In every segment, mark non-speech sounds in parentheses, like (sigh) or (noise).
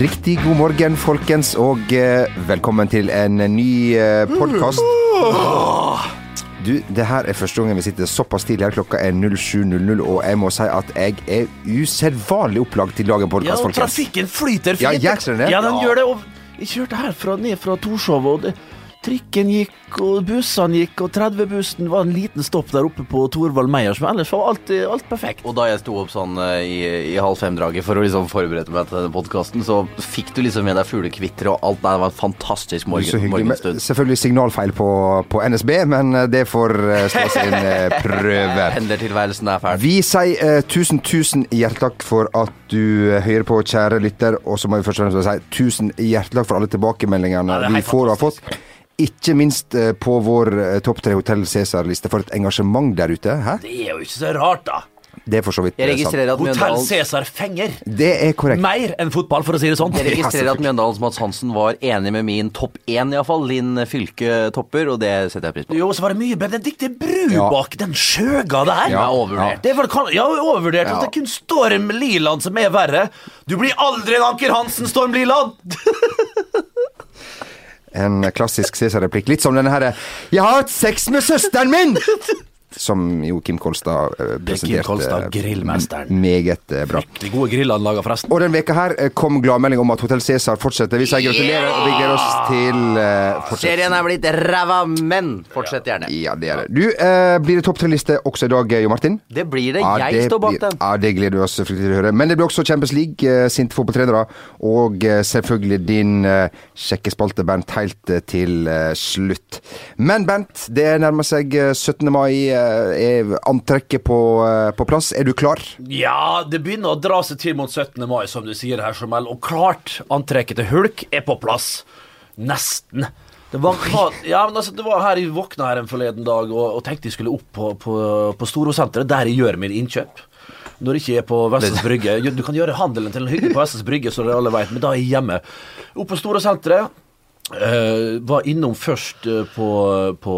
Riktig god morgen, folkens, og eh, velkommen til en ny eh, podkast. Du, det her er første gangen vi sitter såpass tidlig her. Klokka er 07.00, og jeg må si at jeg er usedvanlig opplagt til å lage en Ja, folkens. og trafikken flyter Ja, fint. Ja, det? Ja, den Ja. gjør det. Og jeg kjørte herfra ned fra Torshov, og det, trikken gikk, og bussene gikk, og 30-bussen var en liten stopp der oppe på Thorvald Meyers, men ellers var alt, alt perfekt. Og da jeg sto opp sånn eh, i, i halv fem-draget for å liksom forberede meg til denne podkasten, så fikk du liksom med deg fuglekvitteret og alt. Det var en fantastisk morgen, morgenstund. selvfølgelig signalfeil på, på NSB, men eh, det får eh, stå sin prøve. (laughs) Pendlertilværelsen er fæl. Vi sier uh, tusen, tusen hjertelig takk for at du hører på, kjære lytter. Og så må vi først og fremst si tusen hjertelig takk for alle tilbakemeldingene vi får og har fått. Ikke minst eh, på vår eh, topp tre Hotell Cæsar-liste. For et engasjement der ute. Hæ? Det er jo ikke så rart, da. Det er for så vidt Jeg eh, sant. at Hotell Cæsar fenger. Det er korrekt. Mer enn fotball, for å si det sånn. jeg registrerer at Mjøndalens Mats Hansen var enig med min topp én, iallfall. Linn Fylke topper, og det setter jeg pris på. Jo, så var det mye Benedicte Bru Ja. bak den skjøga der. Ja, overvurdert. Det var, kan- ja, overvurdert. Ja. At det er kun Storm Liland som er verre. Du blir aldri en Anker Hansen, Storm Liland! (laughs) En klassisk Cæsar-replikk. Litt som denne herre 'Jeg har hatt sex med søsteren min!' (laughs) Som jo Kim Kolstad presenterte. Det er Kim. Kolstad, grillmesteren. Meget eh, bra. Fryktelig gode grillanlager, forresten. Og den veka her eh, kom gladmelding om at Hotell Cæsar fortsetter. Vi sier gratulerer, og vi gleder oss til uh. Serien er blitt ræva, men fortsett gjerne. Ja, det er det. Du, eh, blir det topp tre-liste også i dag, Jo Martin? Det blir det. Ja, Jeg står bak den. Ja, Det gleder vi oss fryktelig til å høre. Men det blir også Champions League, eh, sinte fotballtrenere, og eh, selvfølgelig din eh, sjekkespalte, Bernt, helt eh, til eh, slutt. Men Bernt, det nærmer seg eh, 17. mai. Eh, er antrekket på, eh, på plass? Er du klar? Ja, det begynner å dra seg til mot 17. mai, som du sier her, Jamel. Og klart, antrekket til Hulk er på plass. Nesten. Det var, ja, men altså, det var her Jeg våkna her en forleden dag og, og tenkte jeg skulle opp på, på, på Storosenteret, der jeg gjør mine innkjøp. Når jeg ikke er på Vestens Brygge. Du kan gjøre handelen til en hygge på Vestens Brygge, så dere alle vet, men da er jeg hjemme. Opp på Storosenteret. Uh, var innom først uh, på, på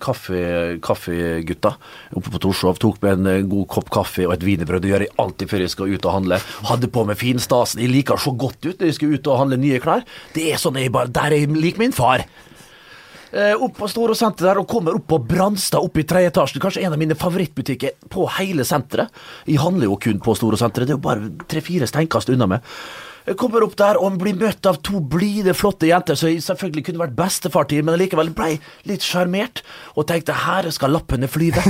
kaffe, Kaffegutta oppe på Torshov. Tok med en uh, god kopp kaffe og et wienerbrød. Det gjør jeg alltid før jeg skal ut og handle. Hadde på meg finstasen. Jeg liker så godt ut når jeg skal ut og handle nye klær. Det er sånn jeg bare Der er jeg lik min far. Opp på Store senter der og kommer opp på Branstad, opp i tredje etasje. Kanskje en av mine favorittbutikker på hele senteret. Jeg handler jo kun på Store senteret. Det er jo bare tre-fire steinkast unna meg. Jeg kommer opp der og blir møtt av to blide, flotte jenter som selvfølgelig kunne vært bestefar til, men likevel ble litt sjarmert og tenkte her skal lappene flyve.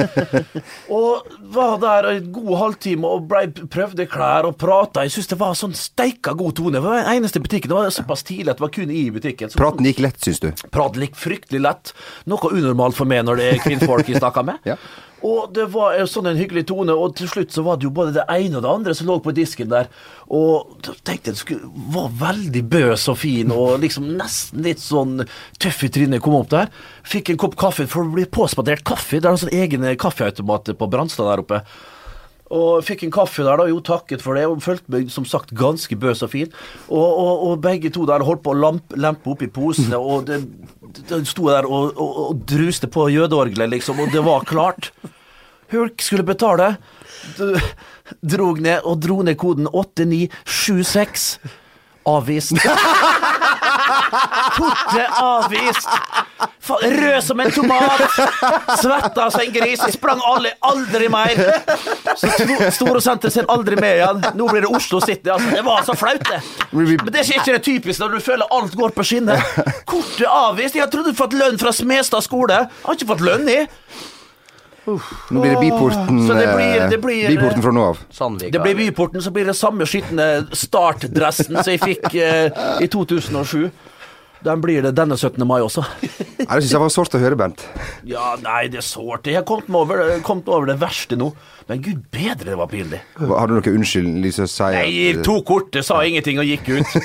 (laughs) og var der en god halvtime og ble, prøvde klær og prata. Jeg syns det var sånn steika god tone. Det var den eneste butikken. Det var såpass tidlig at det var kun i butikken. Så Praten gikk lett, syns du? Praten gikk fryktelig lett. Noe unormalt for meg når det er kvinnfolk jeg snakker med. (laughs) Ja. Og det var sånn en hyggelig tone, og til slutt så var det jo både det ene og det andre som lå på disken der. Og da tenkte jeg skulle, var veldig bøs og fin, og liksom nesten litt sånn tøff i trynet kom opp der. Fikk en kopp kaffe, for det blir påspandert kaffe. Det er en sånn egen kaffeautomat på Brannstad der oppe. Og fikk en kaffe der, da. Jo, takket for det. Og følte meg som sagt ganske bøs og fin. Og, og, og begge to der holdt på å lampe, lempe i posene, og det sto der og, og, og druste på jødeorgelet, liksom, og det var klart. Hulk skulle betale. Drog ned og dro ned koden 8976. Avvist. (laughs) Kortet avvist. Rød som en tomat. Svetta som en gris. Sprang alle aldri mer. Så senter ser aldri mer igjen. Nå blir det Oslo City. Altså. Det var så flaut, det. Men det er ikke det typiske når du føler alt går på skinner. Kortet avvist. Jeg trodde du fått lønn fra Smestad skole. Jeg har ikke fått lønn, i. Nå blir det Byporten, Så det blir- eh, det blir- byporten fra nå av. Sandvika. Det blir Byporten, så blir det samme skitne startdressen som jeg fikk eh, i 2007. Den blir det denne 17. mai også. Nei, det syns jeg var sårt å høre, Bernt. Ja, nei, det er sårt. Jeg har kommet meg over, kommet over det verste nå. Men gud bedre, det var pinlig. Har du noe unnskyld til å si? Nei, Jeg tok kortet, sa ingenting og gikk ut. (laughs)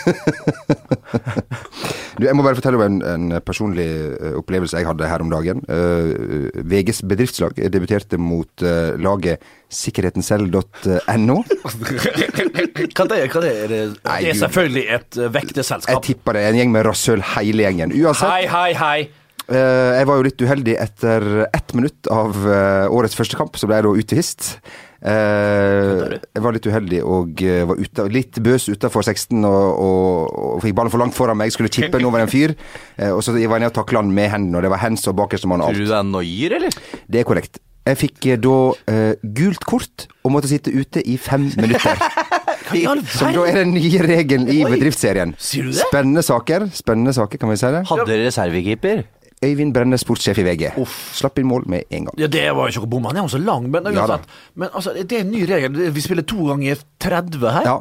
Du, jeg må bare fortelle om en, en personlig eh, opplevelse jeg hadde her om dagen. Uh, VGs bedriftslag debuterte mot uh, laget sikkerhetenselv.no. Hva (laughs) det, hva det er? Det Nei, det er selvfølgelig et vekteselskap. Jeg tipper det er en gjeng med rasshøl hele gjengen. Uansett, Hei, hei, hei. Eh, jeg var jo litt uheldig etter ett minutt av eh, årets første kamp, så ble jeg da utvist. Eh, jeg var litt uheldig og var ute, litt bøs utafor 16 og, og, og fikk ballen for langt foran meg. Skulle chippe den over en fyr. Og så var jeg nede og takla den med hendene, og det var hands og bakerste mann og Tror du det er noier, eller? Det er korrekt. Jeg fikk da uh, gult kort og måtte sitte ute i fem minutter. (laughs) Som da er den nye regelen i bedriftsserien. Spennende saker, spennende saker, kan vi si det. Hadde dere reservekeeper? Øyvind Brenne, sportssjef i VG. Slapp inn mål med en gang. Ja, Det var jo ikke noe bom, Han er jo så lang. Men, Ja da. men altså, det er en ny regel. Vi spiller to ganger 30 her. Ja.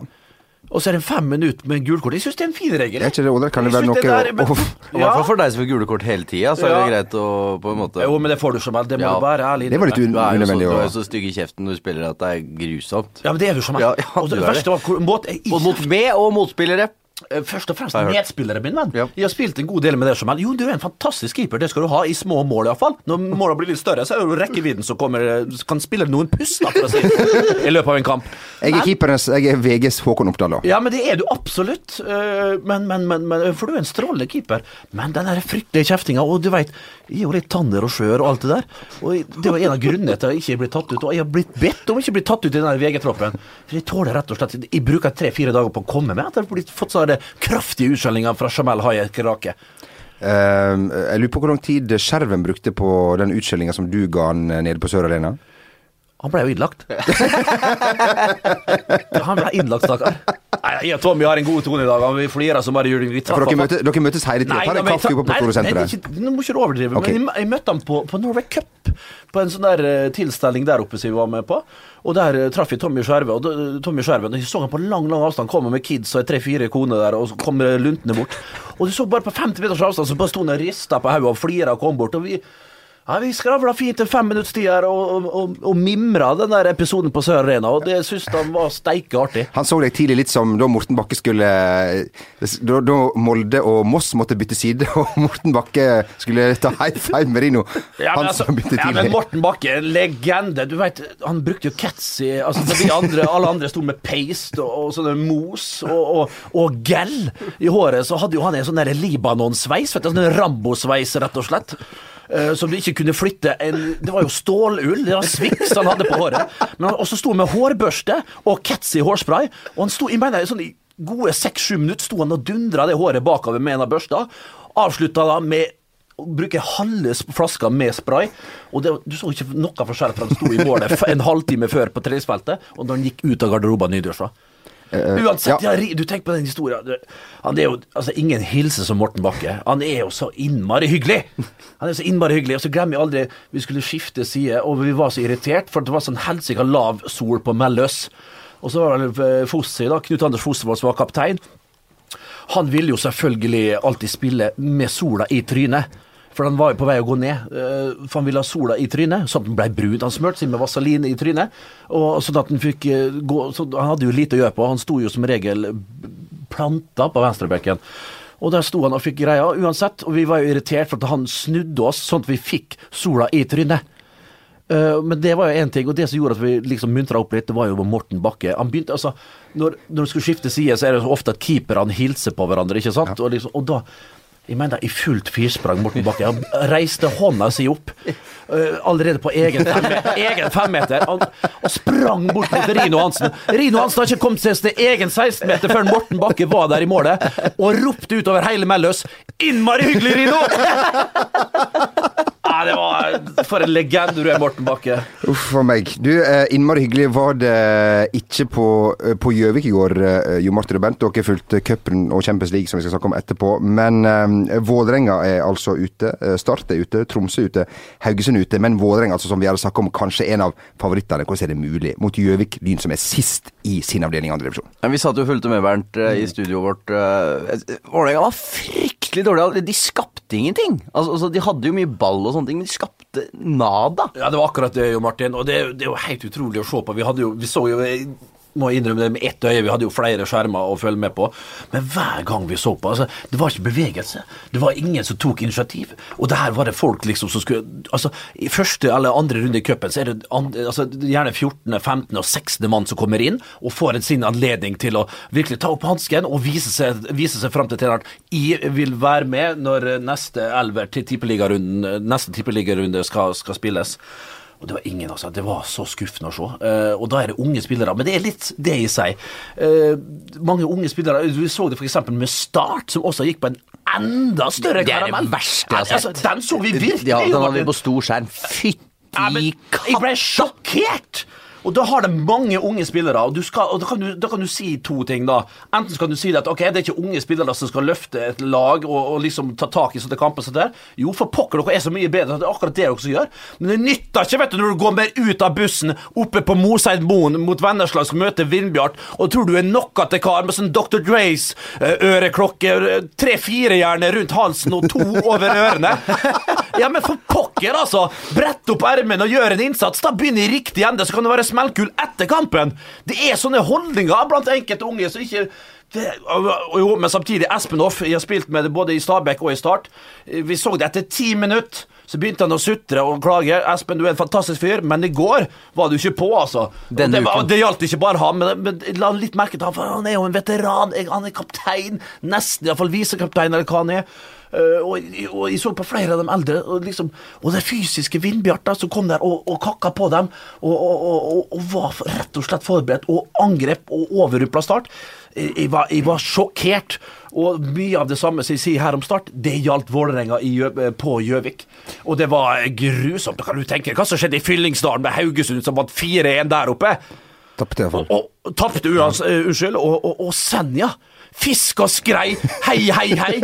Og så er det fem minutter med gulkort. Jeg syns det er en fin regel. Det Er ikke det, Ole. Kan det være noe der- men- å- I hvert fall for deg som får gule kort hele tida, så er det greit å på en måte Jo, men det får du som helst. Det må Ja. du være ærlig Det var litt unødvendig du er jo så stygg i kjeften når du spiller at det er grusomt. Ja, men det er du som helst. Ja, ja, og det er verste var hvor- mot, jeg, Både mot med- og motspillere. Eh, Først og fremst medspillere, min venn. Ja. Jeg har spilt en god del med det som Jo, du er en fantastisk keeper, det skal du ha, i små mål iallfall. Når måla blir litt større, så er det jo rekkevidden som kommer Kan spille noen puss, da, for å si (laughs) i løpet av en kamp. Jeg er keepernes jeg er VGs Håkon Oppdal, da. Ja, men det er du absolutt. Eh, Men, men, men, men For du er en strålende keeper. Men den der fryktelige kjeftinga, og du veit, jeg er jo litt tanner og skjør og alt det der. Og det var en av grunnene til at jeg ikke ble tatt ut. Og jeg har blitt bedt om ikke å bli tatt ut i den VG-troppen. For jeg tåler rett og slett Jeg bruker tre-fire dager på å komme med at jeg har blitt fått det kraftige utskjellinger fra Jamal Hayek Rake. Uh, jeg lurer på hvor lang tid Skjerven brukte på den utskjellinga som du ga han eh, nede på Sør Arena. Han ble jo innlagt. (laughs) han ble innlagt, stakkar. Nei, Jeg og Tommy har en god tone i dag. Vi flirer som bare juling. Ja, dere, møte, dere møtes hele tida? Tar en kaffe på ikke- Nå må ikke du overdrive. Okay. Men jeg, møtte ham på, på Norway Cup, på en sånn der eh, tilstelning der oppe som vi var med på. Og der eh, traff jeg Tommy Skjerve. Og da- Tommy Skjerve, og jeg så han på lang lang avstand komme med kids og tre-fire koner der, og så kom luntende bort. Og du så bare på 50 meters avstand, så bare sto han og rista på hodet og flira og kom bort. og vi ja, Vi skravla fint en fem minutts tid her og, og, og, og mimra den der episoden på Sør Arena, og det syns han var steike artig. Han så deg tidlig litt som da Morten Bakke skulle Da, da Molde og Moss måtte bytte side, og Morten Bakke skulle ta high five med Rino. Ja, men, Han altså, som tidlig. ja, men. Morten Bakke, en legende. Du vet, Han brukte jo cats i altså, de andre, Alle andre sto med paste og, sånne mos og, og, og gel i håret. Så hadde jo han en sånn Libanon-sveis. Sånn Rambo-sveis, rett og slett. Eh, som du ikke kunne flytte en, Det var jo stålull, det var sviks han hadde på håret. Men han også sto med hårbørste og cats hårspray. Og han sto, jeg mener, sånn i gode seks-sju minutter sto han og dundra det håret bakover med en av børsta. Avslutta da med å bruke halve flaska med spray. Og det, du så ikke noe forskjell fra han sto i målet en halvtime før på treningsfeltet, og da han gikk ut av garderoben nydusja. Uansett, ja. ja. du tenker på den historien. Han er jo altså, ingen hilse som Morten Bakke. Han er jo så innmari hyggelig! Han er så innmari hyggelig, og så glemmer jeg aldri Vi skulle skifte side, og vi var så irritert, for det var sånn helsika lav sol på Melløs. Og så var det Fosse, da, Knut Anders Fossevold som var kaptein. Han ville jo selvfølgelig alltid spille med sola i trynet. For han var jo på vei å gå ned. eh, For han ville ha sola i trynet, sånn at den ble brun. Han smurte seg med vaselin i trynet. Og sånn at han fikk eh, gå så Han hadde jo lite å gjøre på. Han sto jo som regel planta på venstrebekken. Og der sto han og fikk greia uansett. Og vi var jo irritert for at han snudde oss sånn at vi fikk sola i trynet. Eh, men det var jo én ting, og det som gjorde at vi liksom muntra opp litt, det var jo Morten Bakke. Han begynte, altså, Når, når du skulle skifte side, så er det så ofte at keeperne hilser på hverandre, ikke sant? Og, liksom, og da jeg mener i fullt firsprang Morten Bakke. Han reiste hånda si opp uh, allerede på egen, fem (laughs) egen femmeter. og, og sprang bort mot Rino Hansen. Rino Hansen har ikke kommet seg til egen 16-meter før Morten Bakke var der i målet, og ropte utover hele Melløs 'Innmari hyggelig, Rino!' Ja, det var For en legende du er, Morten Bakke. Uff a meg. Du, eh, innmari hyggelig var det ikke på eh, Gjøvik i går, eh, Jo Martin og Bent. Dere fulgte cupen og Champions League, som vi skal snakke om etterpå. Men um, Vålerenga er altså ute. eh, Start er ute, Tromsø er ute, Haugesund er ute. Men Vålerenga, altså, som vi har snakket om, kanskje en av favorittene. Hvordan er det mulig? Mot Gjøvik Lyn, som er sist i sin avdeling i andre divisjon. Men vi satt jo og fulgte med, Bernt, eh, i studioet vårt. eh, Vålerenga var fryktelig dårlig. De skapte ingenting. Altså, altså, De hadde jo mye ball og sånne ting, men de skapte nada. Ja, det var akkurat det, Martin. Og det, det er jo helt utrolig å se på. Vi, jo, vi så jo jeg må innrømme det med ett øye. Vi hadde jo flere skjermer å følge med på. Men hver gang vi så på, altså, det var ikke bevegelse. Det var ingen som tok initiativ. Og det her var det folk liksom som skulle Altså, i første eller andre runde i cupen så er det andre, altså, gjerne 14., 15. og 16. mann som kommer inn og får en sin anledning til å virkelig ta opp hansken og vise seg, vise seg fram til treneren. Jeg vil være med når neste elver til tippeligarunden, neste tippeligarunde skal, skal spilles. Og det var ingen, altså. Det var så skuffende å se. Uh, og da er det unge spillere. Men det er litt det i seg. Uh, mange unge spillere Vi så det f.eks. med Start, som også gikk på en enda større Det er det karamell. verste jeg har sett. Altså, den så vi virkelig. Ja, den hadde vi på stor skjerm. Ja, Fytti jeg ble sjokkert! Og da har de mange unge spillere, og, skal, og da, kan du, da kan du si to ting, da. Enten skal du si at ok, det er ikke unge spillere som skal løfte et lag og, og liksom ta tak i sånne kamper som der. Jo, for pokker, dere er så mye bedre, det er akkurat det dere som gjør. Men det nytter ikke, vet du, når du går mer ut av bussen oppe på Moseidmoen mot Vennesla skal møte Vindbjart, og tror du er nokkate kar med sånn Dr. Dre's eh, øreklokke, tre-fire gjerne rundt halsen og to (laughs) over ørene. Ja, men for pokker, altså! Brett opp ermene og gjør en innsats. Da begynner i riktig ende, så kan du være smellkul etter kampen. Det er sånne holdninger blant enkelte unge som ikke det, jo, men samtidig, Espen Hoff, jeg har spilt med det både i Stabæk og i Start. Vi så det etter ti minutter. Så begynte han å sutre og klage. 'Espen, du er en fantastisk fyr', men i går var du ikke på, altså. Denne det, var, det gjaldt ikke bare han, men, men la litt merke til han, for han er jo en veteran. Han er kaptein, nesten iallfall visekaptein, eller hva han er. Eh, og, og jeg så på flere av de eldre, og, liksom, og det fysiske Vindbjart som kom der og, og kakka på dem, og, var rett og slett forberedt, og angrep og overrupla Start. Jeg, var, jeg var sjokkert. Og mye av det samme som jeg sier her om Start, det gjaldt Vålerenga på Gjøvik. Og det var grusomt. Kan du tenke hva som skjedde i Fyllingsdalen med Haugesund, som vant 4-1 der oppe. Tapte iallfall. Tapte uh, unnskyld. Og, og, og Senja. Fisk og skrei, hei, hei, hei.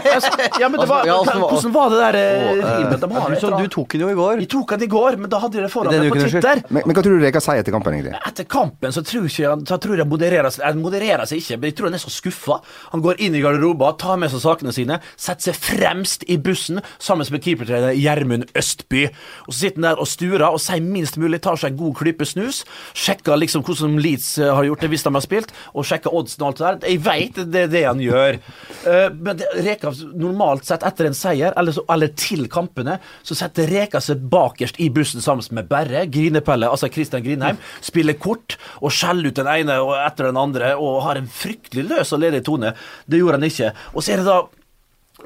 (laughs) Ja, men det var, Ja, altså, hvordan var det der eh, rimet? De har Du, så, du tok den jo i går. Jeg tok den i går, men da hadde de det foran meg på. Twitter. Men, men hva tror du Reka sier etter kampen, egentlig? Etter kampen så tror, ikke han, tror jeg modererer seg Han modererer seg ikke, men jeg tror han er så skuffa. Han går inn i garderoben, tar med seg sakene sine, setter seg fremst i bussen sammen med keepertrener Gjermund Østby. Og Så sitter han der og sturer og sier minst mulig, tar seg en god klype snus, sjekker liksom hvordan Leeds eh, har gjort det hvis de har spilt, og sjekker oddsen og alt det der. Jeg veit det er det han gjør. Eh, men Reka normalt sett etter en seier, eller, så, eller til kampene, så setter Reka seg bakerst i bussen sammen med Berre, Grinepelle, altså Christian Grinheim, spiller kort og skjeller ut den ene og etter den andre og har en fryktelig løs og ledig tone. Det gjorde han ikke. Og så er det da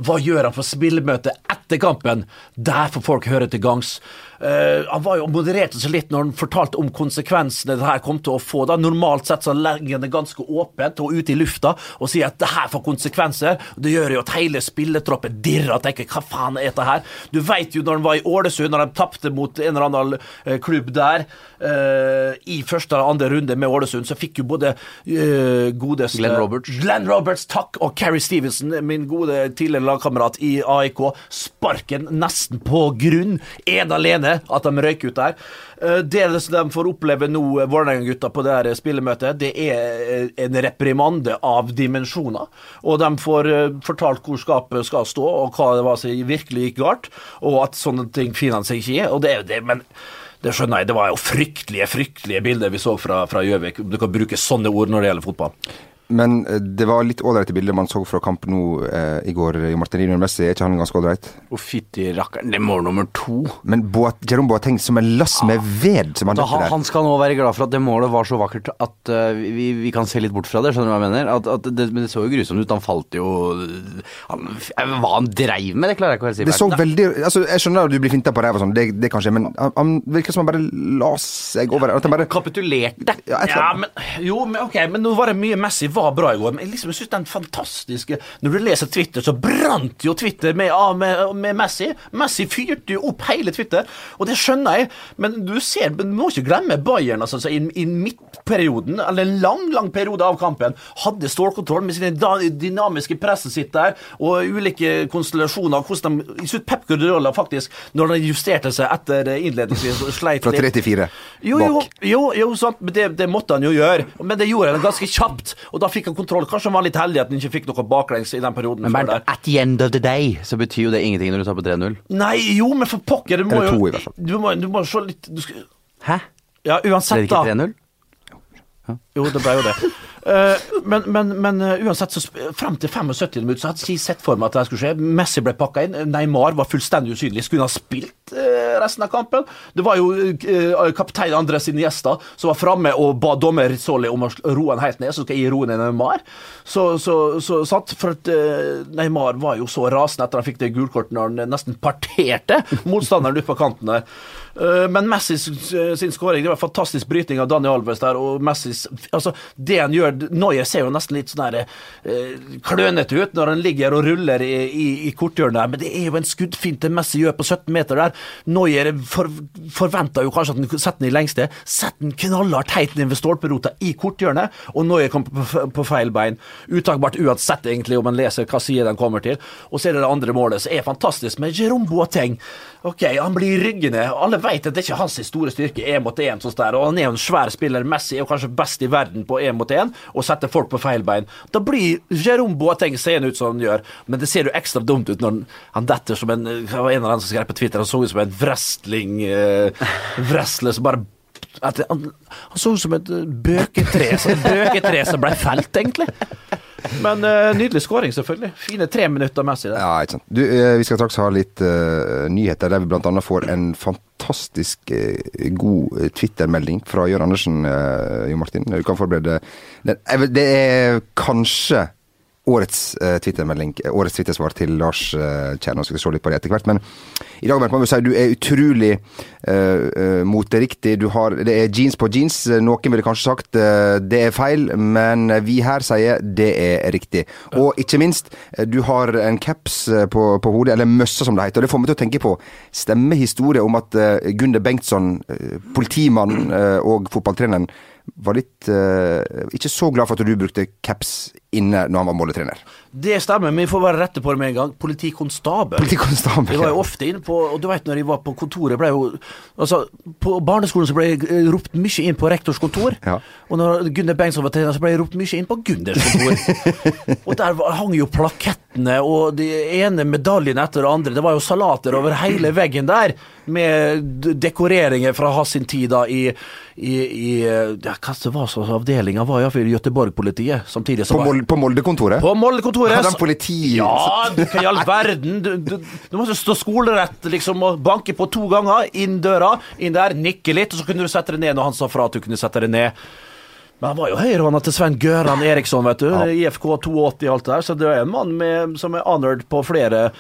hva gjør han for spillemøtet etter kampen? Der får folk høre til gangs. Eh, han var jo modererte seg litt når han fortalte om konsekvensene det her kom til å få. Da. Normalt sett så legger han det ganske åpent og ute i lufta og sier at det her får konsekvenser. Det gjør jo at hele spillertroppen dirrer og tenker hva faen er dette her? Du vet jo når han var i Ålesund, når de tapte mot en eller annen eh, klubb der uh, i første eller andre runde med Ålesund, så fikk jo både uh, godeste Glenn Roberts. Glenn Roberts, takk, og Carrie Stevenson, min gode tidligere lagkamerat i AIK, sparken nesten på grunn, ene alene, at de røyk ut der. Eh, Det de får oppleve nå, eh, Vålerenga-gutta, på det her spillemøtet, det er eh, en reprimande av dimensjoner. Og de får eh, fortalt hvor skapet skal stå, og hva det var som virkelig gikk galt, og at sånne ting finner seg ikke i. Og det er jo det, men det skjønner jeg. Det var jo fryktelige, fryktelige bilder vi så fra Gjøvik. Du kan bruke sånne ord når det gjelder fotball. Men eh, det var litt ålreite bilder man så fra kamp nå eh, i går. Jo Martinino Messi, er ikke han ganske ålreit? Å, fytti rakkeren. Det er mål nummer to. Men Boat, Jerome Boateng som en lass med ved som han Da, der. han skal nå være glad for at det målet var så vakkert at uh, vi, vi kan se litt bort fra det. Skjønner du hva jeg mener? At, at det, men det så jo grusomt ut. Han falt jo han, Hva han dreiv med, det klarer jeg ikke å helt si. Det så veldig altså Jeg skjønner at du blir finta på ræva og sånn, det, det kan skje, men han, han virker som han bare la seg over At han bare Kapitulerte. ja, Ja, men, jo, men ok, men nå var det mye Messi var bra i går. Men liksom, jeg synes den fantastiske Når du leser Twitter, så brant jo Twitter med, med, med Messi. Messi fyrte jo opp hele Twitter, og det skjønner jeg. Men du ser, du må ikke glemme Bayern. Altså, i, I midtperioden, eller en lang lang periode av kampen, hadde stålkontroll med sine dynamiske presset sitt der, og ulike konstellasjoner. Hvordan de, jeg synes Pep Guardiola faktisk, når de justerte seg etter innledningsvis, Fra litt. 3 til 4 Jo, jo, jo, jo sant, det, det måtte han jo gjøre. Men det gjorde han ganske kjapt, og da fikk han kontroll. Kanskje han var litt heldig at han ikke fikk noe baklengs i den perioden. Men Bernt, at the end of the day så betyr jo det ingenting når du tar på 3-0. Nei, jo, men for pokker, du må Eller to, i hvert fall. Du må, du må se litt du skal, Hæ? Ja, Ble det uansett, ikke da. 3-0? Jo, det ble jo det. Eh, men, men, men eh, uansett, så fram til 75 minutter så hadde jeg sett for meg at det skulle skje. Messi ble pakka inn. Neymar var fullstendig usynlig. Skulle han ha spilt, eh, resten av kampen. Det var jo kaptein Andres gjester som var framme og ba dommer Rizzoli om å roe han helt ned, så skal jeg gi roen til Neymar. Så, så, så sant, For at Neymar var jo så rasende etter han fikk det gulkortet når han nesten parterte motstanderen ute på kanten der. Uh, men Messi sin skåring, det var fantastisk bryting av Dani Alves der, og Messi Altså, det han gjør Noyer ser jo nesten litt sånn der klønete ut når han ligger og ruller i, i, i korthjørnet men det er jo en skuddfinte Messi gjør på 17 meter der. Noyer for, forventer jo kanskje at han setter den i lengste. Setter den knallhardt heit ned ved stolperota i korthjørnet, og Noyer kommer på, på, feil bein. Uttakbart uansett, egentlig, om en leser hva side den kommer til. Og så er det det andre målet, som er fantastisk, med Jerome Boateng. Ok, Han blir ryggende. Alle vet at det ikke er hans store styrke én mot én, og han er jo en svær spiller. Messi er kanskje best i verden på én mot én, og setter folk på feil bein. Da blir Jerome Boateng seende ut som han gjør, men det ser jo ekstra dumt ut når han detter som en Det var en av dem som skrev på Twitter, han så ut som en wrestling uh, wrestler som bare at, han, han, så ut som et bøketre, bøketre som ble felt, egentlig. Men uh, nydelig skåring, selvfølgelig. Fine tre minutter Messi der. Ja, ikke sant. Du, uh, vi skal straks ha litt uh, nyheter, der vi bl.a. får en fantastisk god Twitter-melding fra Jørn Andersen, Jo Martin. Du kan forberede den. Det er kanskje årets uh, Twitter-melding, årets Twitter-svar til Lars uh, Kjerno. Skal se litt på det etter hvert. Men i dag vi si du er utrolig uh, uh, moteriktig. Du det er jeans på jeans. Noen ville kanskje sagt uh, det er feil, men vi her sier det er riktig. Og ikke minst, du har en caps på, på, hodet, eller møssa som det heter. Og det får meg til å tenke på stemmehistorie om at uh, Gunde Bengtsson, politimannen og fotballtreneren, var litt uh, ikke så glad for at du brukte caps inne når han var måletrener. Det stemmer, men vi får bare rette på det med en gang. Politikonstabel. Politikonstabel. Jeg var jo ofte inne på Og du vet når jeg var på kontoret, ble jo Altså, på barneskolen så ble jeg ropt mye inn på rektors kontor. Ja. Og når Gunder Bengtsson var trener, så ble jeg ropt mye inn på Gunders kontor. (laughs) og der hang jo plakettene og de ene medaljene etter det andre. Det var jo salater over hele veggen der, med dekoreringer fra hans tid da i, i, i ja, Hva det var så avdelinga var iallfall Göteborg-politiet. Samtidig på Molde-kontoret? På Molde-kontoret. Hadde han politi? Ja, hva i all verden? Du, du, du måtte stå skolerett liksom og banke på to ganger. Inn døra, inn der, nikke litt, og så kunne du sette deg ned når han sa fra at du kunne sette deg ned. Men han var jo høyrehånda til Svein Gøran Eriksson, vet du. Ja. IFK 82 og alt det der. Så det er en mann med, som er honored på flere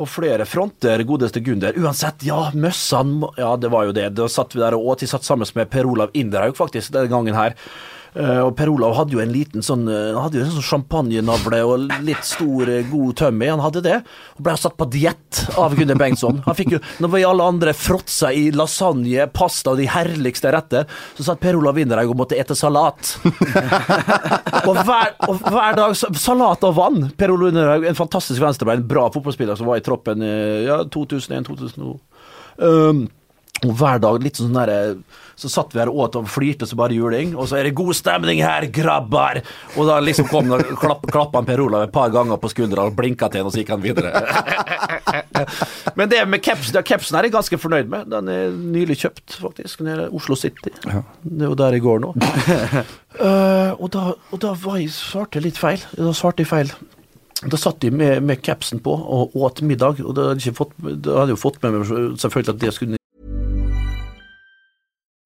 på flere fronter, godeste Gunder. Uansett, ja, møssene Ja, det var jo det. Da satt vi der og åt. De satt sammen med Per Olav Inderhaug, faktisk, denne gangen her. Uh, og Per Olav hadde jo en liten sånn uh, Han hadde jo en sånn champagnenavle og litt stor, uh, god tømme. Han hadde det. Og ble satt på diett av Gunnar Bengtsson. Han fikk jo, Når vi alle andre fråtsa i lasagne, pasta og de herligste retter, så satt Per Olav Winderhaug og måtte ete salat. (laughs) og, hver, og, hver, dag salat og vann. Per Olav Winderhaug, en fantastisk venstrebein, bra fotballspiller som var i troppen ja, 2001-2002. Um, og hver dag litt sånn der, Så satt vi her og åt og flirte så bare juling. Og så er det god stemning her, grabbar! Og da liksom kom og klapp, klappa Per Olav et par ganger på skuldra og blinka til ham, og så gikk han videre. (laughs) Men det med caps, det, capsen er jeg ganske fornøyd med. Den er nylig kjøpt, faktisk. Nede i Oslo City. Ja. Det er jo der jeg går nå. uh, (laughs) og, da, og da var jeg svarte litt feil. Da svarte jeg feil. Da satt de med, med capsen på og åt middag, og da hadde jeg, fått, da hadde jeg fått med meg selvfølgelig at det skulle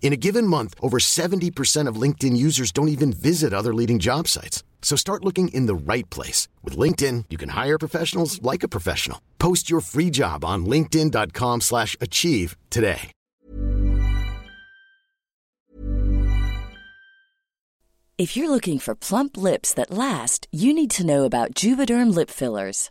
In a given month, over 70% of LinkedIn users don't even visit other leading job sites. So start looking in the right place. With LinkedIn, you can hire professionals like a professional. Post your free job on linkedin.com slash achieve today. If you're looking for plump lips that last, you need to know about Juvederm Lip Fillers.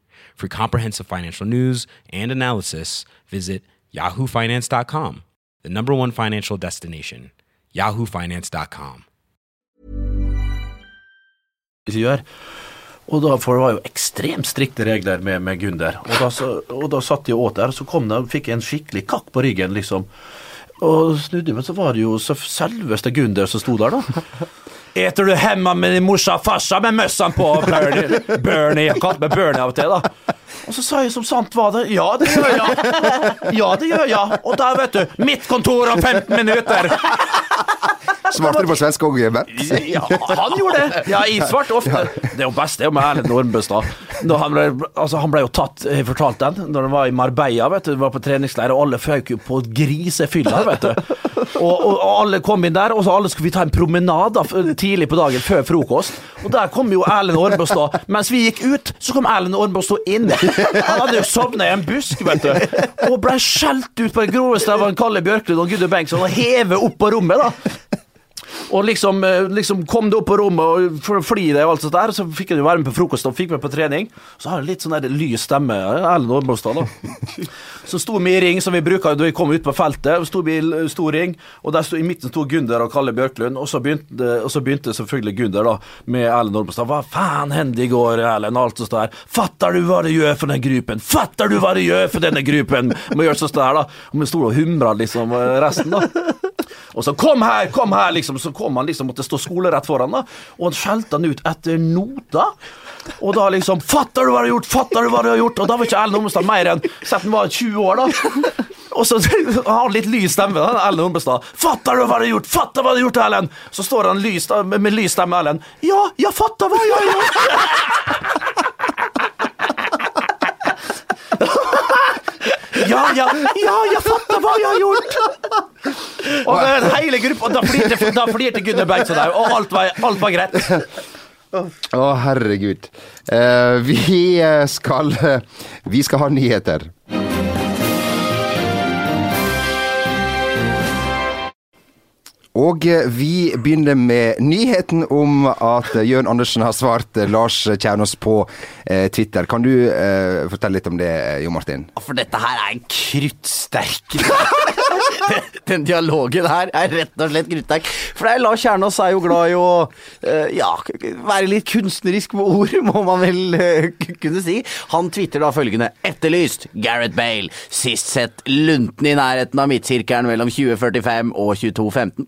For comprehensive financial news and analysis, visit yahoofinance.com, the number one financial destination, yahoofinance.com. Og da, for det var jo ekstremt strikte regler med, med Gunder. Og da, så, og da satt jeg åt der, og så kom det, fikk jeg en skikkelig kakk på ryggen, liksom. Og snudde meg, så var det jo selveste Gunder som sto der, da. Eter du hemma med din morsa og farsa med møssene på, Bernie? Bernie, Jeg kalte meg Bernie av og til, da. Og så sa jeg som sant var det. Ja, det gjør jeg. Ja, det gjør jeg. Og da, vet du, mitt kontor om 15 minutter. Svarte du på svensk òg, Bent? Ja, han gjorde det. Ja, jeg svarte ofte. Det er jo best det er jo med Erlend Ormbøstad. Når Han altså, han ble jo tatt, jeg fortalte den, når han var i Marbella, vet du, var på treningsleir, og alle føk jo på grisefylla, vet du. Og, og, og alle kom inn der, og så alle skulle vi ta en promenade tidlig på dagen før frokost. Og der kom jo Erlend Ormbøstad. Mens vi gikk ut, så kom Erlend Ormbøstad inn. Han hadde jo sovna i en busk, vet du, og ble skjelt ut på det groveste av Kalle Bjørklund og Gudde Bengtsson og hevet opp på rommet, da. Og liksom, eh, liksom kom det opp på rommet og fly deg og alt sånt der, så fikk jeg jo være med på frokost og fikk meg på trening. Så har jeg litt sånn der lys stemme, Erlend Ormbåstad, da. (laughs) Så sto vi i ring, som vi bruker da vi kom ut på feltet. Sto vi i stor ring, og der sto, i midten sto Gunder og Kalle Bjørklund, og så begynte, og så begynte selvfølgelig Gunder da, med Erlend Ormbåstad. Hva faen hendte i går, Erlend? Alt sånt der. Fatter du hva det gjør for den gruppen? Fatter du hva det gjør for denne gruppen? Må gjøre sånn der, da. Og vi sto og humra liksom eh, resten, da. Og så 'kom her, kom her', liksom. Så kom han liksom, måtte stå skolerett foran, da. Og han skjelte han ut etter nota. Og da liksom 'Fatter du hva du har gjort? Fatter du hva du har gjort?' Og da var ikke Ellen Ormestad mer enn Sett han var 20 år, da. Og så (laughs) har han litt lys stemme, da, Ellen Ormestad. 'Fatter du hva du har gjort? Fatter hva du har gjort, Ellen?' Så står han lys, da, med lys stemme, Ellen. 'Ja, jeg (laughs) fatter hva jeg har gjort'. Ja, ja, ja, jeg fatter hva jeg har gjort! Og er hele gruppa, da flirte, da flirte Gunnar Bengtsson òg, og alt var, alt var greit. Å, herregud. Uh, vi skal skal Vi skal ha nyheter. Og eh, vi begynner med nyheten om at eh, Jørn Andersen har svart eh, Lars Kjernås på eh, Twitter. Kan du eh, fortelle litt om det, eh, Jo Martin? For dette her er en kruttsterk (laughs) Den dialogen her er rett og slett gruttegg For det er Lars Kjernås er jo glad i å eh, ja, være litt kunstnerisk med ord, (laughs) må man vel eh, kunne si. Han tvitrer da følgende Etterlyst Gareth Bale. Sist sett lunten i nærheten av midtsirkelen mellom 2045 og 2215.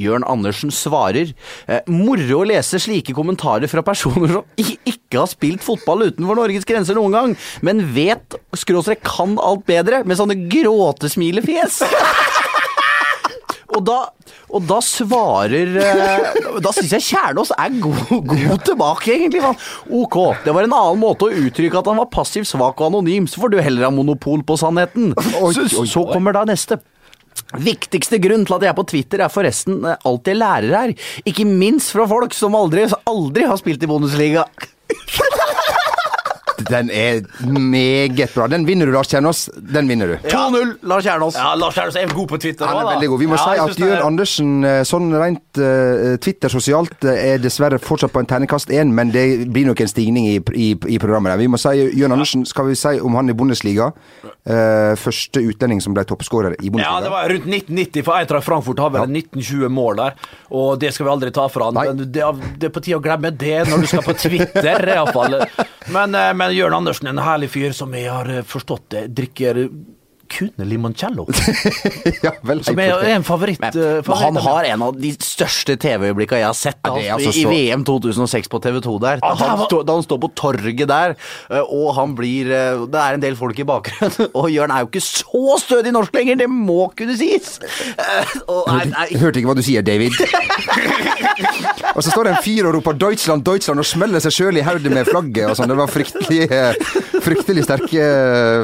Jørn Andersen svarer eh, Moro å lese slike kommentarer fra personer som ikke har spilt fotball utenfor Norges grenser noen gang, men vet skråstrek kan alt bedre, med sånne gråtesmilefjes. (laughs) Og da, og da svarer eh, Da syns jeg Kjernås er god, god tilbake, egentlig. Man. Ok, det var en annen måte å uttrykke at han var passiv, svak og anonym, så får du heller ha monopol på sannheten. Så, så kommer da neste. Viktigste grunn til at jeg er på Twitter er forresten eh, alt jeg lærer her. Ikke minst fra folk som aldri, aldri har spilt i Bundesliga. Den er meget bra. Den vinner du, Lars Kjernås. Den vinner du. 2-0, Lars Kjernås. Ja, Lars Kjernås er god på Twitter. Han er også, da. veldig god. Vi må Ja, si at er- Jørn Andersen, eh, sånn rent uh, Twitter sosialt, eh, er dessverre fortsatt på en terningkast én, men det blir nok en stigning i, i, i programmet. der. Vi må si Jørn Andersen, skal vi si om han i Bundesliga? Uh, første utlending som ble toppskårer i Bundesliga. Ja, det var rundt 1990, for Eintracht Frankfurt har vel 1920 mål der. Og det skal vi aldri ta fra han. Det, det er på tide å glemme det når du skal på Twitter, iallfall. Men, men Jørn Andersen er en herlig fyr som jeg har eh, forstått det, drikker kun limoncello. (laughs) ja, vel, Som er, er en favoritt. Men, eh, men favoritt han har en av de største TV-øyeblikkene jeg har sett Ja, er altså, altså i VM 2006 på TV2 der. Da, Ah, han, var- står- da han står på torget der, eh, og han blir eh, Det er en del folk i bakgrunnen, (laughs) og Jørn er jo ikke så stødig norsk lenger, det må kunne sies! Og, nei, nei, hørte ikke hva du sier, David. (laughs) og så står det en fyr og roper 'Deutschland, Deutschland' og smeller seg sjøl i hodet med flagget og sånn. Det var fryktelig, fryktelig sterke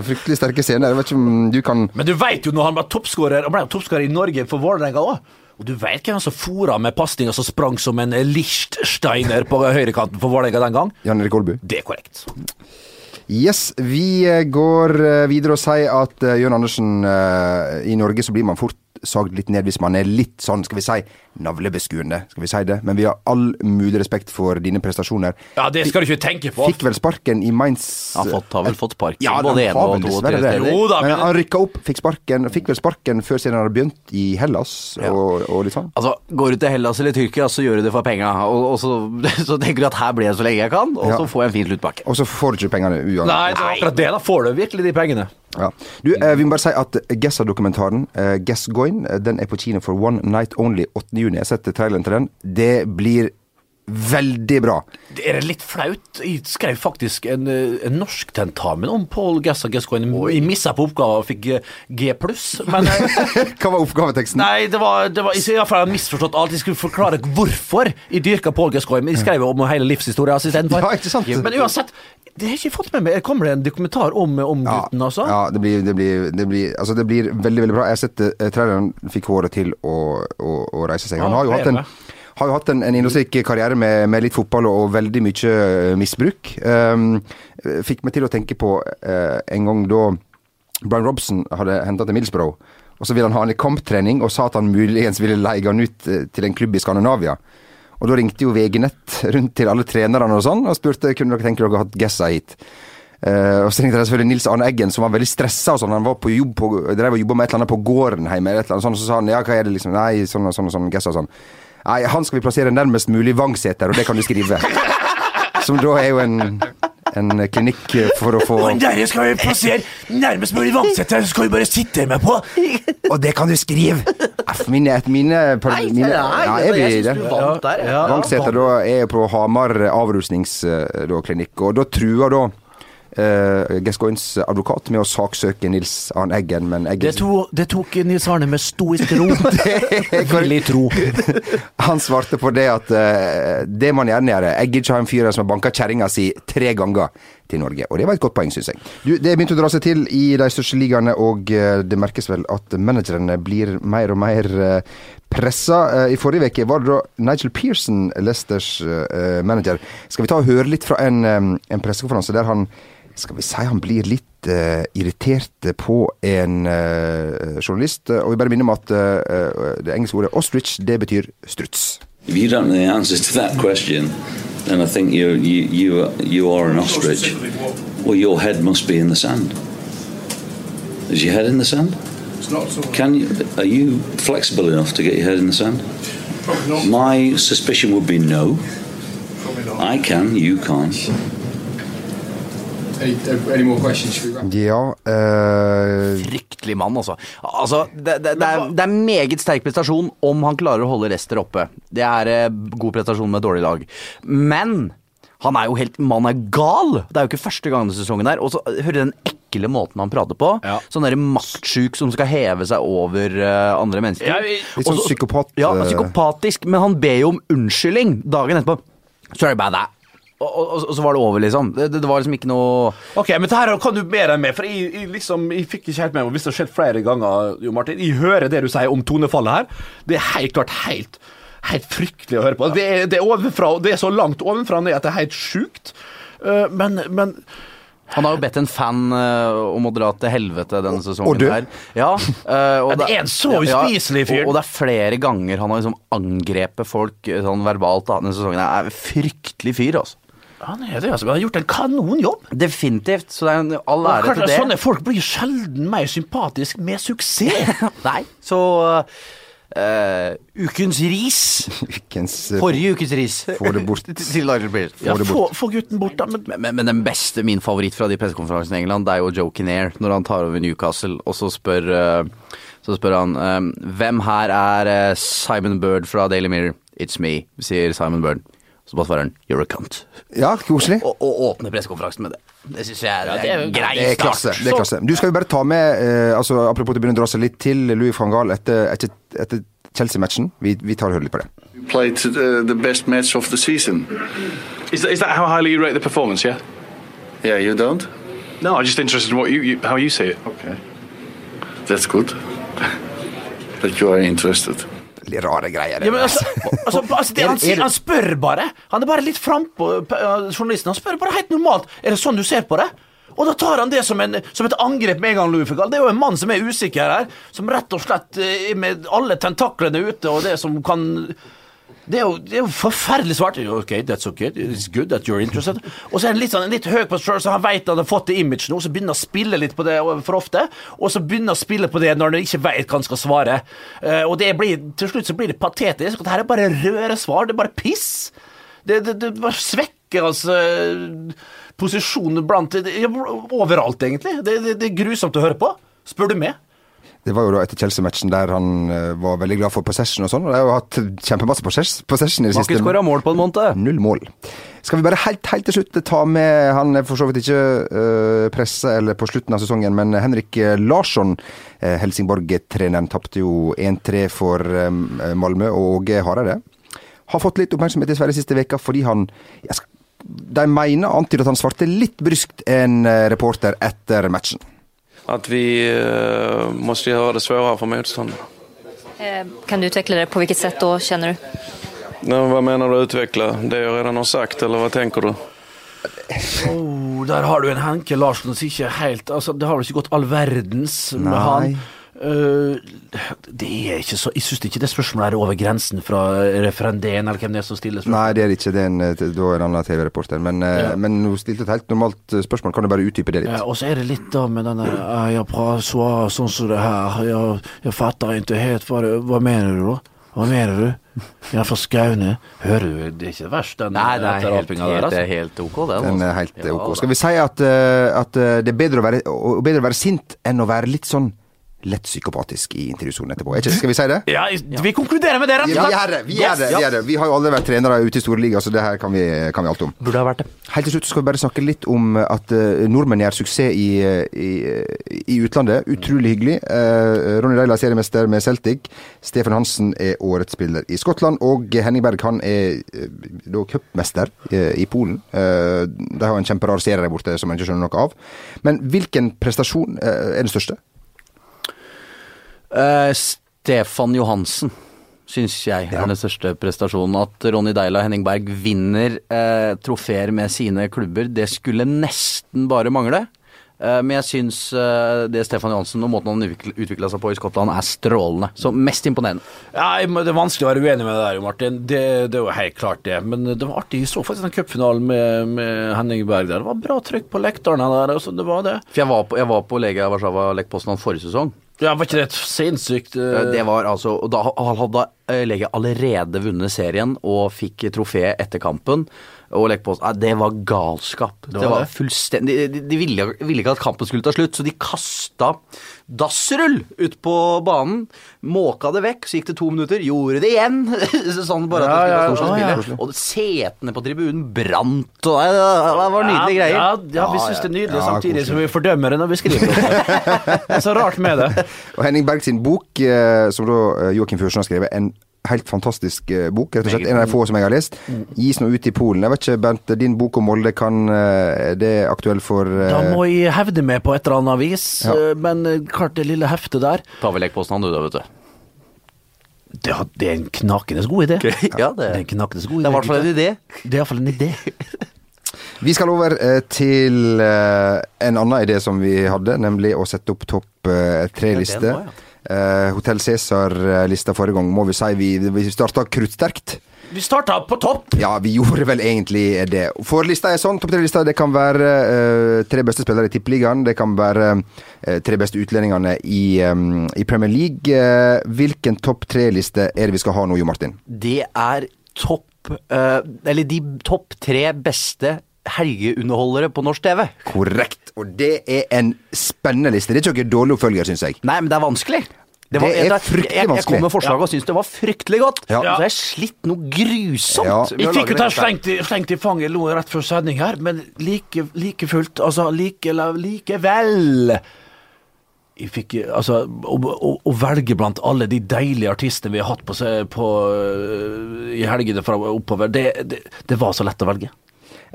Fryktelig sterke scener. Jeg vet ikke om du kan Men du veit jo når han var toppskårer, han ble toppskårer i Norge for Vålerenga òg. Og du veit hvem som fora med pasninger som sprang som en Lichtsteiner på høyrekanten for Vålerenga den gang? Jan Erik Olbu. Det er korrekt. Yes, vi eh, går eh, videre og sier at uh, Jørn Andersen eh, I Norge så blir man fort sagd litt ned hvis man er litt sånn, skal vi si, navlebeskuende. Skal vi si det? Men vi har all mulig respekt for dine prestasjoner. Ja, det skal du ikke tenke på. Fikk vel sparken i Mainz han har, fått, har vel fått sparken Ja, både én og to og tre det. steder. Jo da, men men- han rykka opp, fikk sparken, fikk vel sparken før siden han hadde begynt i Hellas og, og litt sånn. Altså, Går du til Hellas eller Tyrkia, så gjør du det for penga. Og, og så, (laughs) så tenker du at her blir jeg så lenge jeg kan, og Ja. så får jeg en fin sluttpakke. Og så får du ikke pengene uansett. Nei, det er akkurat det. Da får du virkelig de pengene. Ja. Du, eh, vi må bare si at Gessa-dokumentaren, eh, Guess Going, eh, den er på kino for One Night Only 8. juni. Jeg har sett traileren til den. Det blir veldig bra. Det er litt flaut. Jeg skrev faktisk en, eh, en norsk tentamen om Paul Gessa Gascoigne. Jeg missa på oppgaven og fikk eh, G pluss, (laughs) eh, Hva var oppgaveteksten? Nei, det var, det var hvert fall misforstått alt. Jeg skulle forklare hvorfor jeg dyrka Paul Gascoigne. Men jeg skrev om hele livshistorien istedenfor. Ja, ikke sant? Men uansett, det har jeg ikke fått med meg. Kommer det en dokumentar om, om Ja, gutten, altså? ja det, blir, det, blir, det, blir, altså det blir veldig veldig bra. Jeg har sett traileren fikk håret til å, å, å reise seg. Han har jo hatt en, har jo hatt en, en innholdsrik karriere med, med litt fotball og, veldig mye eh, misbruk. Um, fikk meg til å tenke på uh, en gang da Brian Robson hadde henta til Middlesbrough. Og så ville han ha i kamptrening, og sa at han muligens ville leie han ut eh, til en klubb i Skandinavia. Og da ringte jo VG Nett rundt til alle trenerne og sånn, og spurte kunne dere tenke dere å ha Gessa hit. Uh, og så ringte jeg selvfølgelig Nils Arne Eggen, som var veldig stressa. sånn. Han var på jobb på, drev og jobba med et eller annet på gården hjemme. eller Et eller annet og så sa han ja, hva er det liksom Nei, sånn og sånn og sånn, Gessa og sånn. Nei, han skal vi plassere nærmest mulig Vangseter, og det kan du skrive. Som da er jo en, en klinikk for å få der skal vi plassere nærmest mulig Vangseter, så skal vi bare sitte med på. Og det kan du skrive! F, mine, et, mine, par, mine ja, er vi det? vant der. Ja. Vangseter da er på Hamar avrusningsklinikk, og da truer da uh, Gascoins advokat med å saksøke Nils Arne Eggen, men Eggen Det, to, det tok Nils Arne med stoisk ro. (laughs) Villig tro. Han svarte på det at eh, det man gjerne gjør Jeg gidder ikke ha en fyr som har banka kjerringa si tre ganger til Norge. Og det var et godt poeng, syns jeg. Du, det begynte å dra seg til i de største ligaene, og eh, det merkes vel at managerne blir mer og mer uh, pressa. Eh, I forrige uke var det da Nigel Pearson, Leicesters eh, manager. Skal vi ta og høre litt fra en, eh, en pressekonferanse der han skal vi si han blir litt uh, irritert på en uh, journalist. Og vi bare minner om at uh, det engelske ordet ostrich, det betyr struts. If you don't know the answer to that question, then I think you you you you are an ostrich. Well, your head must be in the sand. Is your head in the sand? It's not. Can you? Are you flexible enough to get your head in the sand? Probably not. My suspicion would be no. Probably not. I can. You can't. Any, any more questions? Should we wrap? Ja uh... Fryktelig mann, altså. altså det, det, det, er, det er meget sterk prestasjon om han klarer å holde Rester oppe. Det er eh, god prestasjon med dårlig lag. Men han er jo helt Mannen er gal! Det er jo ikke første gang denne sesongen her. Og så eh, hører du den ekle måten han prater på. Ja. Sånn derre maktsjuk som skal heve seg over uh, andre mennesker. Ja, vi- Litt sånn psykopat, Ja, psykopatisk. Men han ber jo om unnskyldning dagen etterpå. Sorry about that. Og, og, og, så var det over, liksom. Det, det, det var liksom ikke noe Ok, men det her kan du mer enn meg, for jeg, jeg, liksom, jeg fikk ikke helt med meg hvis det har skjedd flere ganger. Jo Martin, Jeg hører det du sier om tonefallet her. Det er helt klart helt, helt fryktelig å høre på. Det er, det er, ovenfra, det er så langt ovenfra ned at det er helt sjukt. Eh, men, men Han har jo bedt en fan uh, om å dra til helvete denne sesongen. og dø. Ja, uh, Ja, det er en så uspiselig fyr. og, og det er flere ganger han har liksom angrepet folk eh, sånn verbalt da, denne sesongen. Det er en fryktelig fyr, altså. Han er det, altså. Han har gjort en kanonjobb. Definitivt. Så det er en all ære til det. Sånne folk blir sjelden mer sympatisk med suksess. (laughs) Nei, så uh, Ukens ris. (laughs) Ukens eh, Forrige ukens ris. (laughs) Få det bort. til Nigel Pearce. Ja, det få, få gutten bort, da. Men Men, men, men den beste, min favoritt fra de pressekonferansene i England, det er jo Joe Kinnair, når han tar over Newcastle, og så spør, uh, så spør han uh, Hvem her er Simon Bird fra Daily Mirror? It's me, sier Simon Bird. Så bare svarer han You're a cunt. Ja, koselig. Og, og åpner pressekonferansen med det. Det syns jeg er, Ja, er er grei Det er klasse. start. det er klasse. Du skal jo bare ta med, eh, altså apropos det å begynne å dra seg litt til Louis van Gaal etter, etter, etter Chelsea-matchen. Vi, vi tar og hører litt på det. played uh, the best match of the season. Is that, is that how highly you rate the performance? Yeah. Yeah, you don't? No, I'm just interested in what you, you how you see it. Okay. That's good. (laughs) that you are interested. Rare greier. Ja, altså, (laughs) altså, altså det, han, han spør bare. Han er bare litt frampå, journalisten. Han spør bare helt normalt. Er det sånn du ser på det? Og da tar han det som, en, som et angrep med en gang, Louis Figal. Det er jo en mann som er usikker her. Som rett og slett eh, med alle tentaklene ute, og det som kan det er, jo, det er jo forferdelig svart. Ok, that's ok, It's good that you're interested. Og så er han litt, sånn, litt høy på seg så han vet han har fått det imaget nå, så begynner han å spille litt på det for ofte. Og så begynner han å spille på det når han ikke vet hva han skal svare. Eh, og det blir, til slutt så blir det patetisk. Det her er bare røre svar. Det er bare piss. Det, det, det bare svekker hans altså, posisjon blant Overalt, egentlig. Det, det er grusomt å høre på, spør du meg. Det var jo da etter Chelsea-matchen der han eh, var veldig glad for possession og sånn. Og de har jo hatt kjempemasse possession i det Har ikke siste. skåra mål på en måned. Null mål. Skal vi bare helt, helt til slutt ta med Han er for så vidt ikke uh, pressa eller på slutten av sesongen, men Henrik eh, Larsson, Uh, Helsingborg-treneren, tapte jo 1-3 for eh, Malmö og Åge Hareide. Har fått litt oppmerksomhet i Sverige siste veka fordi han jeg De mener antyder at han svarte litt bryskt en eh, reporter etter matchen. Att vi uh, måste göra det svårare för motståndare. Eh, Kan du utveckla det? På vilket sätt då känner du? Nej, vad menar du utveckla? Det jag redan har sagt eller vad tänker du? Oh, der har du en Henke Larsen som ikke er helt altså, Det har vel ikke gått all verdens med Nei. han. Eh, det er ikke så Jeg syns ikke det spørsmålet er over grensen fra referendeen, eller hvem det er som stiller spørsmål. Nei, det er det ikke. Det er en, eh, da er en annen TV-reporter. Men, eh, Ja. men hun stilte et helt normalt spørsmål. Kan du bare utdype det litt? Ja, og så er det litt da med denne Jeg prater sånn som det her. Jeg, jeg fatter ikke helt hva, det- hva mener du da? Hva mener du? Jeg er fra Skaune. Hører du, det er ikke verst, den Nei, det er helt, helt, altså. det er helt ok, den. Den altså. er helt Ja, ok. Skal vi si at, at det er bedre å, være, bedre å være sint enn å være litt sånn lett psykopatisk i intervjusonen etterpå? Er ikke, skal vi si det? Ja, vi konkluderer med det, rett og slett. Ja! Vi, gjør det, vi, gjør det. vi har jo alle vært trenere ute i store liga, så det her kan vi, kan vi alt om. Burde ha vært det. Helt til slutt skal vi bare snakke litt om at eh, nordmenn gjør suksess i, eh, i, eh, i utlandet. Utrolig hyggelig. Uh, Ronny Deila er seriemester med Celtic. Stefan Hansen er årets spiller i Skottland. Og Henning Berg han er uh, da cupmester i Polen. De har en kjemperar serie der borte som man ikke skjønner noe av. Men hvilken prestasjon er den største? Eh, Stefan Johansen syns jeg er den største prestasjonen. At Ronny Deila og Henning Berg vinner eh, trofeer med sine klubber, det skulle nesten bare mangle. Eh, men jeg syns eh, det Stefan Johansen og måten han utvikla seg på i Skottland, er strålende. Så mest imponerende. Ja, Det er vanskelig å være uenig med det der, Martin. Det, det er jo helt klart det. Men det var artig. Jeg så faktisk den cupfinalen med, med Henning Berg der. Det var bra trykk på lekterne der. Altså, det var det. For jeg var på, jeg var på Lega Warszawa Lech Poznan forrige sesong. Ja, Var ikke det et sinnssykt eh, Det var altså Da hadde Lege allerede vunnet serien og fikk trofé etter kampen. Og Lech Poznan ja, Det var galskap. Det var var, det. fullstendig De, de ville, ville ikke at kampen skulle ta slutt, så de kasta dassrull ut på banen. Måka det vekk, så gikk det to minutter, gjorde det igjen. (laughs) sånn bare at Ja, det ja, skulle ja, ja, spille. Og setene på tribunen brant, og det, det var nydelige greier. Ja, ja, vi syns det er nydelig, Ja, samtidig koselig. som vi fordømmer det når vi skriver det. (laughs) Det er så rart med det. Og Henning Berg sin bok, eh, som da eh, Joakim Førsen har skrevet, en helt fantastisk eh, bok. rett og slett En av de få som jeg har lest. Gis nå ut i Polen. Jeg vet ikke, Bent, din bok om Molde, kan det er aktuelt aktuell for eh, Da må jeg hevde meg på et eller annet vis, Ja. eh, men eh, klart det lille heftet der Ta vel lekposten Poznan, du da, vet du. det, er en knakende god idé. (laughs) Ja, det, Det er en knakende god idé. det er i hvert fall en idé. Det er i hvert fall en idé. Vi skal over eh, til eh, en annen idé som vi hadde, nemlig å sette opp topp eh, tre-liste. Ja, Eh, Hotell Cæsar-lista forrige gang må vi si vi, vi starta kruttsterkt. Vi starta på topp. Ja, vi gjorde vel egentlig det. For lista er sånn, topp tre-lista, det kan være uh, tre beste spillere i Tippeligaen. Det kan være uh, tre beste utlendingene i, um, i Premier League. Uh, hvilken topp tre-liste er det vi skal ha nå, Jo Martin? Det er topp eh, Eller de topp tre beste helgeunderholdere på norsk TV. Korrekt. Og det er en spennende liste. Det er ikke noen dårlig oppfølger, syns jeg. Nei, men det er vanskelig. Det er jeg, fryktelig jeg, jeg, jeg kom med forslag og syntes det var fryktelig godt. Ja. Så jeg slitt noe grusomt. Ja. Jeg fikk jo ta slengt, i- slengt i fanget lo rett før sending her, men like, like fullt, altså like, likevel jeg fikk, altså, å, å, å velge blant alle de deilige artistene vi har hatt på, på, øh, i helgene fra oppover, det, det, det var så lett å velge.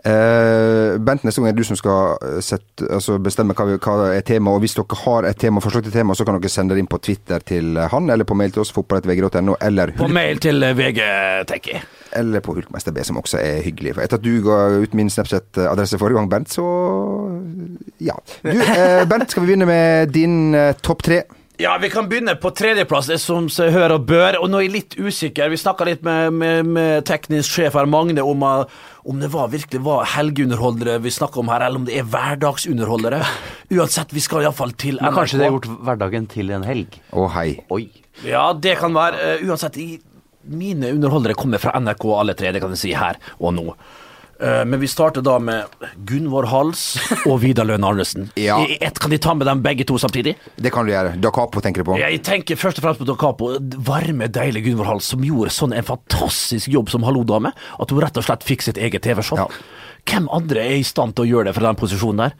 Eh, Bent, neste gang er det du som skal eh, sette, altså bestemme hva, vi- hva er tema, Og hvis dere har et tema, forslag til tema, så kan dere sende det inn på Twitter til han, eller på mail til oss, fotball.vg.no, eller, På mail til øh, VG, tenker jeg. eller på Hulkmester B, som også er hyggelig. For etter at du ga ut min Snapchat-adresse forrige gang, Bent, så ja. Du, eh, Bent, skal vi begynne med din eh, topp tre? Ja, vi kan begynne på tredjeplass, det som seg hør og bør. Og nå er jeg litt usikker. Vi snakka litt med, med, med teknisk sjef her, Magne, om, uh, om det var virkelig var helgeunderholdere vi snakker om her, eller om det er hverdagsunderholdere. (laughs) Uansett, vi skal iallfall til NRK. Men kanskje det har gjort hverdagen til en helg. Å, hei. Oi. Ja, det kan være. Uh, uansett, i, mine underholdere kommer fra NRK alle tre, det kan jeg si her og nå. Uh, men vi starter da med Gunvor Hals og Vidar Lønn Arnesen. (laughs) Ja. I ett kan de ta med dem begge to samtidig? Det kan du gjøre. Da Capo tenker du på? Jeg tenker først og fremst på Da Capo. Varme, deilige Gunvor Hals, som gjorde sånn en fantastisk jobb som hallo-dame, at hun rett og slett fikk sitt eget TV-show. Hvem andre er i stand til å gjøre det fra den posisjonen der?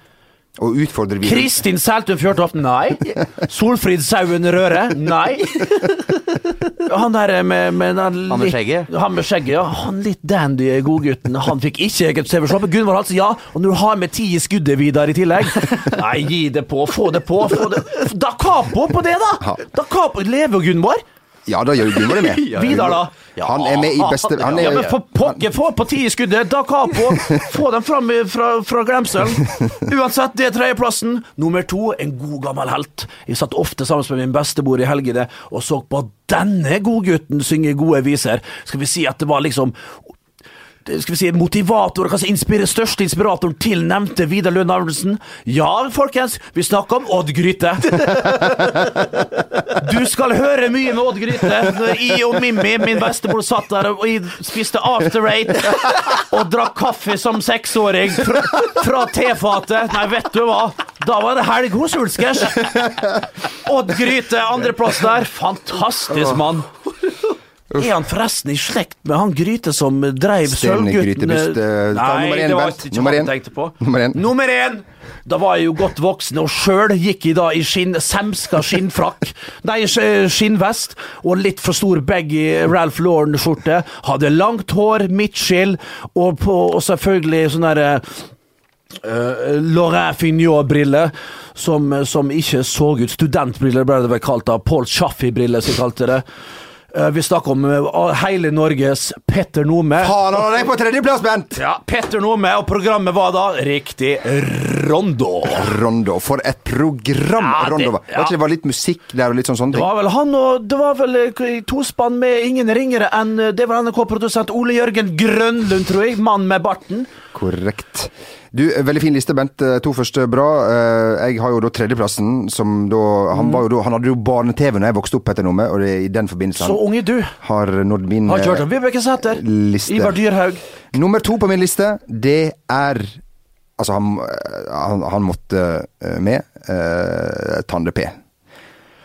Og utfordrer vi Kristin Seltun Fjørtoft? Nei. Solfrid Sauen Røre? Nei. Han der med, med den Han med skjegget? Han med skjegget, ja. Han litt dandy godgutten. Han fikk ikke eget TV-show. Gunvor Hals, ja. Og når du har med ti i skuddet, Vidar, i tillegg Nei, gi det på. Få det på. Få det. Da Capo på det, da! Da Capo Lever Gunvor? Ja, da gjør Gunvor det med. (laughs) Vidar, da? Han er med i beste han er, Ja, men for pokker, få på ti i skuddet! Da Capo! (laughs) Få dem fram fra, fra glemselen. Uansett, det er tredjeplassen. Nummer to, en god gammel helt. Jeg satt ofte sammen med min bestemor i helgene og så på denne godgutten synge gode viser. Skal vi si at det var liksom skal vi si, motivator, kanskje inspire, største inspiratoren til nevnte Vidar Lønn Arnesen. Ja, folkens, vi snakker om Odd Gryte. (laughs) Du skal høre mye med Odd Gryte. Når jeg og Mimmi, min bestemor, satt der og spiste after eight og drakk kaffe som seksåring fra, fra tefatet. Nei, vet du hva? Da var det helg hos Ulskers. Odd Gryte, andreplass der. Fantastisk mann. Er han forresten i slekt med han Gryte som dreiv sølvguttene eh, Nei, det var ikke Nummer han tenkte på. Nummer én. Nummer én! Da var jeg jo godt voksen, og sjøl gikk jeg da i skinn, semska skinnfrakk. (laughs) Nei, skinnvest og litt for stor baggy Ralph Lauren-skjorte. Hadde langt hår, midtskill, og, på, og selvfølgelig sånn derre Uh, Laurin Fignot-briller, som, som ikke så ut Studentbriller ble det vel kalt da. Paul Chaffey-briller, som kalte det. Eh, vi snakker om eh, hele Norges Petter Nome. Faen, han er på tredjeplass, Bent! Ja, Petter Nome, og programmet var da riktig Rondo. Rondo. For et program Ja, det- Rondo var. Ja. det var litt musikk der og litt sånn sånne Det var vel han og Det var vel eh, tospann med ingen ringere enn Det var NRK-produsent Ole Jørgen Grønlund, tror jeg. Mann med barten. Korrekt. Du, eh, Veldig fin liste, Bent. Eh, To første bra. Eh, Jeg har jo da tredjeplassen, som da Han, Mm. var jo da, han hadde jo barne-TV når jeg vokste opp, etter Nome, og det i den forbindelse Så unge du. har nådd min Har ikke hørt eh, om Vibeke Sæther. Ivar Dyrhaug. Nummer to på min liste, det er Altså, han, han, han måtte eh, med. Uh, Tande P.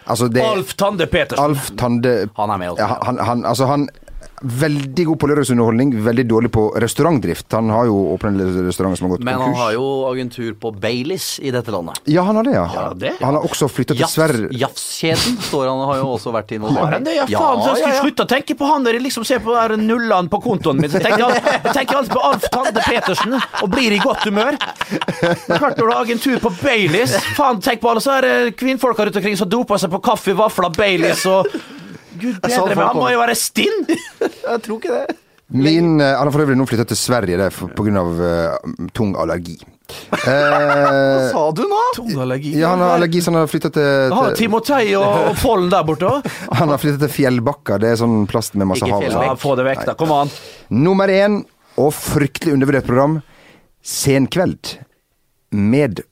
Altså, det Alf Tande Petersen. Alf Tande Han er med også. Ja, han, han, altså han Veldig god på lørdagsunderholdning, veldig dårlig på restaurantdrift. Han har jo åpnet restauranter som har gått konkurs. Men han konkurs. har jo agentur på Baileys i dette landet. Ja, han har det, ja. Ja, det, ja. Han har også flytta til Sverre. Jafskjeden står han har jo også vært Har involvert han det? Ja, faen, så jeg skulle slutte å tenke på han når jeg liksom ser på der nullene på kontoen min. Så jeg tenker, jeg tenker alltid på Alf Tande Petersen og blir i godt humør. Men klart når du har agentur på Baileys Faen, tenk på alle så er det kvinnfolka rundt omkring som doper seg på kaffe, vafler, Baileys og Gud bedre, men han må jo være stinn! (laughs) Jeg tror ikke det. Min, eh, han har for øvrig nå flytta til Sverige det, grunn av eh, tung allergi. (laughs) Eh, Sa du nå? Tungallergi. ja, han har allergi, så han har flytta til, Har til Timotei og, og (laughs) Follen der borte òg? Han har flytta til Fjellbakka. Det er sånn plast med masse hav. Ja, få det vekk, da. Kom an. Nummer én, og fryktelig undervurdert program, Senkveld. Med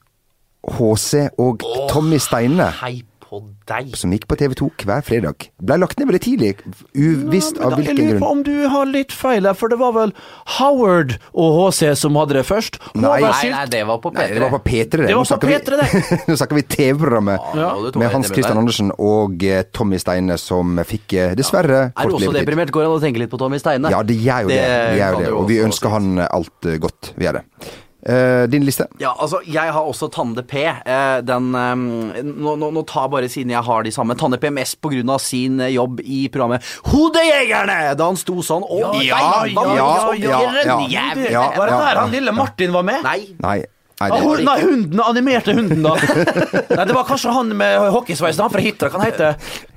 HC og Tommy Steine. Hei på deg. Som gikk på TV2 hver fredag. Ble lagt ned veldig tidlig, uvisst av hvilken grunn. jeg lurer på om du har litt feil her, for det var vel Howard og HC som hadde det først? Nei. Nei, nei, det var på Nei, P3. det var på P3, det. Det var Nå på snakker vi- P3, det. (laughs) Nå snakker vi TV-programmet Ja, med Hans Christian. Andersen og eh, Tommy Steine, som fikk eh, dessverre Er du også deprimert? Går det an å tenke litt på Tommy Steine? Ja, det gjør jo det. det, det. Og vi ønsker han alt eh, godt. Vi gjør det. Eh, din liste? Ja, altså, jeg har også Tande P. Uh, Den um, nå, nå, nå tar bare siden jeg har de samme. Tande P mest på grunn av sin jobb i programmet Hodejegerne! Da han sto sånn og Ja, ja, ja, ja. Ja, Var det ja, der ja, han lille Martin var med? Nei. Nei. Nei, Ah, det var nei, hunden, animerte hunden, da. nei, det var kanskje han med hockeysveisen, han fra Hitra. Kan hete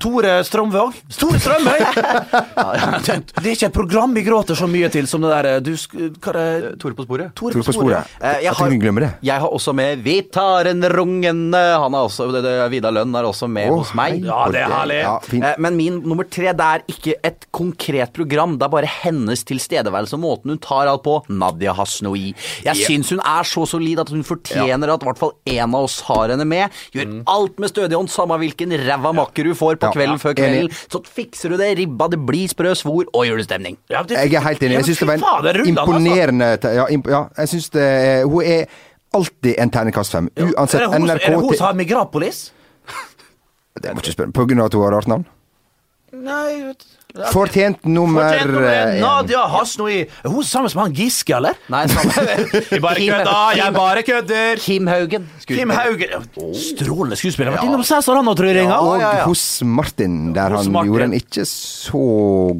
Tore Strømvåg? Tore Strømøy! (laughs) det er ikke et program vi gråter så mye til som det der eh, du, Hva er det? Tore på sporet. Tore på sporet. Eh, jeg Jeg tror vi glemmer det. Jeg har også med Vitaren Rungende. Han er også, det, det, Vidar Lønn er også med Å, hos meg. hei Ja, det er herlig. Ja, fint. Eh, Men min nummer tre det er ikke et konkret program. Det er bare hennes tilstedeværelse og måten hun tar alt på. Nadia Hasnoi. Jeg syns hun er så solid at hun fortjener at i hvert fall en av oss har henne med. Gjør alt med stødig hånd, samme hvilken ræva makker du får på Ja, kvelden ja, før kvelden. Så fikser du det. Ribba, det blir sprø svor og julestemning. Ja, det- Jeg er helt enig. Jeg syns det var en altså. imponerende Ja, imp ja jeg syns det er- Hun er alltid en terningkast fem. Er Uansett det hun, NRK er det hun som har Migrapolis? Det må ikke spørre. På grunn av at hun har rart navn? Nei vet du. Fortjent nummer Fortjent nummer én. én. Nadia Hasnoi. Er hun sammen med han Giske, eller? Nei, sammen Jeg (laughs) bare Kim- kødder, jeg bare kødder. Kim Haugen. Kim Haugen. Strålende skuespiller. Vært innom Cæsar han tror jeg. Og ja, ja. hos Martin, der Hos han Martin. gjorde en ikke så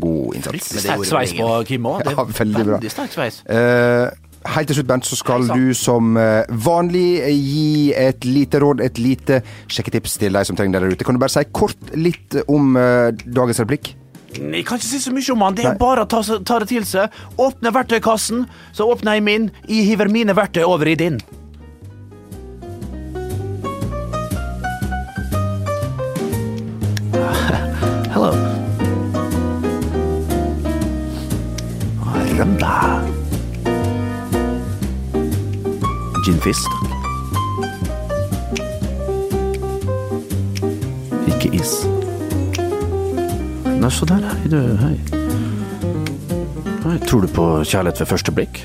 god innsats. Sterk sveis på Kim òg. Ja, veldig bra. Veldig. Eh, Helt til slutt, Bernt, så skal du som eh, vanlig gi et lite råd, et lite sjekketips til de som trenger det der ute. Kan du bare si kort litt om eh, dagens replikk? Jeg kan ikke si så mye om han. Det er Nei. bare å ta, ta det til seg. Åpne verktøykassen, så åpner jeg min. Jeg hiver mine verktøy over i din. (laughs) Hello. Rømda. Gin fizz. Ikke is. Nei, så der hei, du. Hei. Hei. Tror du på kjærlighet ved første blikk?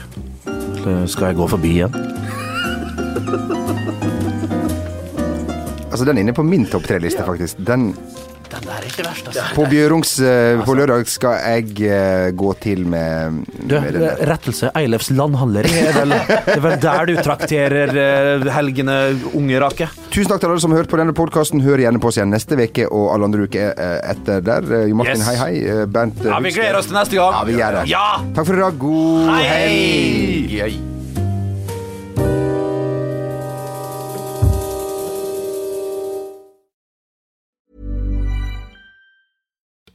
Eller skal jeg gå forbi igjen? Altså, den er inne på min topp tre-liste, faktisk. Den ikke verst, altså. På Bjørungs uh, på lørdag skal jeg uh, gå til med, Du, med rettelse. Eilefs landhandler. Det er vel, det er vel der du trakterer uh, helgene, unge rake. Tusen takk til alle som har hørt på denne podkasten. Hør gjerne på oss igjen neste uke og alle andre uker etter der. Jo Martin, Yes. hei hei. Bernt Ja, vi gleder oss til neste gang. Ja, vi gjør det. Ja! Takk for i dag. God Hei! helg.